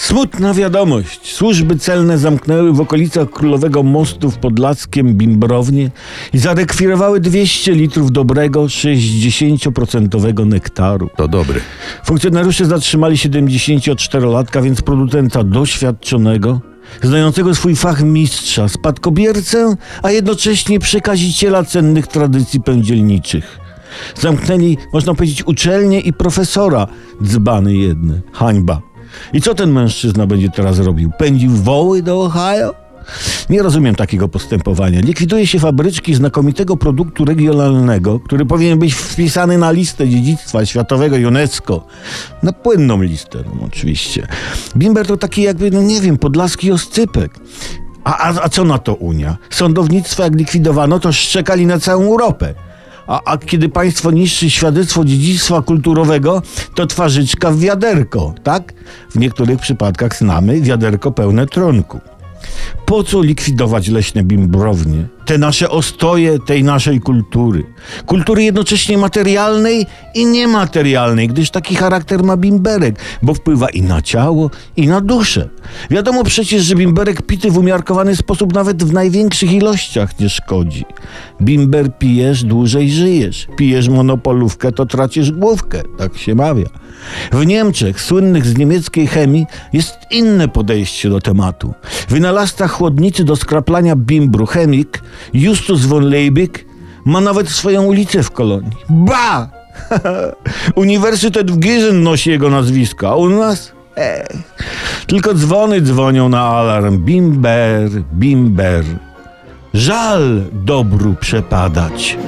Smutna wiadomość. Służby celne zamknęły w okolicach Królowego Mostu w Podlaskiem bimbrownię i zarekwirowały 200 litrów dobrego, 60% nektaru. To dobry. Funkcjonariusze zatrzymali 74-latka, więc producenta doświadczonego, znającego swój fach mistrza, spadkobiercę, a jednocześnie przekaziciela cennych tradycji pędzielniczych. Zamknęli, można powiedzieć, uczelnię i profesora, dzbany jedne. Hańba. I co ten mężczyzna będzie teraz robił? Pędził woły do Ohio? Nie rozumiem takiego postępowania. Likwiduje się fabryczki znakomitego produktu regionalnego, który powinien być wpisany na listę dziedzictwa światowego UNESCO. Na płynną listę, no, oczywiście. Bimber to taki jakby, no nie wiem, podlaski oscypek. A, a, a co na to Unia? Sądownictwo jak likwidowano, to szczekali na całą Europę. A, a kiedy państwo niszczy świadectwo dziedzictwa kulturowego, to twarzyczka w wiaderko, tak? W niektórych przypadkach znamy wiaderko pełne trunku. Po co likwidować leśne bimbrownie? Te nasze ostoje tej naszej kultury. Kultury jednocześnie materialnej i niematerialnej, gdyż taki charakter ma bimberek, bo wpływa i na ciało, i na duszę. Wiadomo przecież, że bimberek pity w umiarkowany sposób nawet w największych ilościach nie szkodzi. Bimber pijesz, dłużej żyjesz. Pijesz monopolówkę, to tracisz główkę, tak się mawia. W Niemczech, słynnych z niemieckiej chemii, jest inne podejście do tematu. Wynalazca chłodnicy do skraplania bimbru, chemik Justus von Leibig, ma nawet swoją ulicę w Kolonii. Ba! Uniwersytet w Gießen nosi jego nazwisko, a u nas? Ech. Tylko dzwony dzwonią na alarm. Bimber, bimber. Żal dobru przepadać.